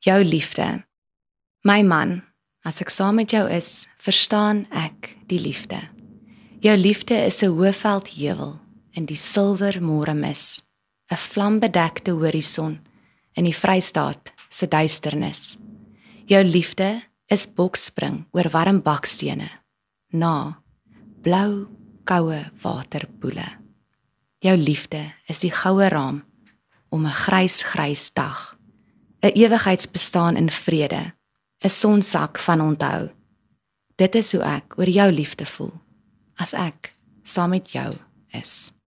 Jou liefde. My man, as ek saam met jou is, verstaan ek die liefde. Jou liefde is 'n hoëveldheuwel in die silwer môre mis, 'n vlambedekte horison in die Vrystaat se duisternis. Jou liefde is bokspring oor warm bakstene na blou koue waterpoele. Jou liefde is die goue raam om 'n grys grys dag 'n ewigheidsbestaan in vrede, 'n sonsak van onthou. Dit is hoe ek oor jou liefde voel as ek saam met jou is.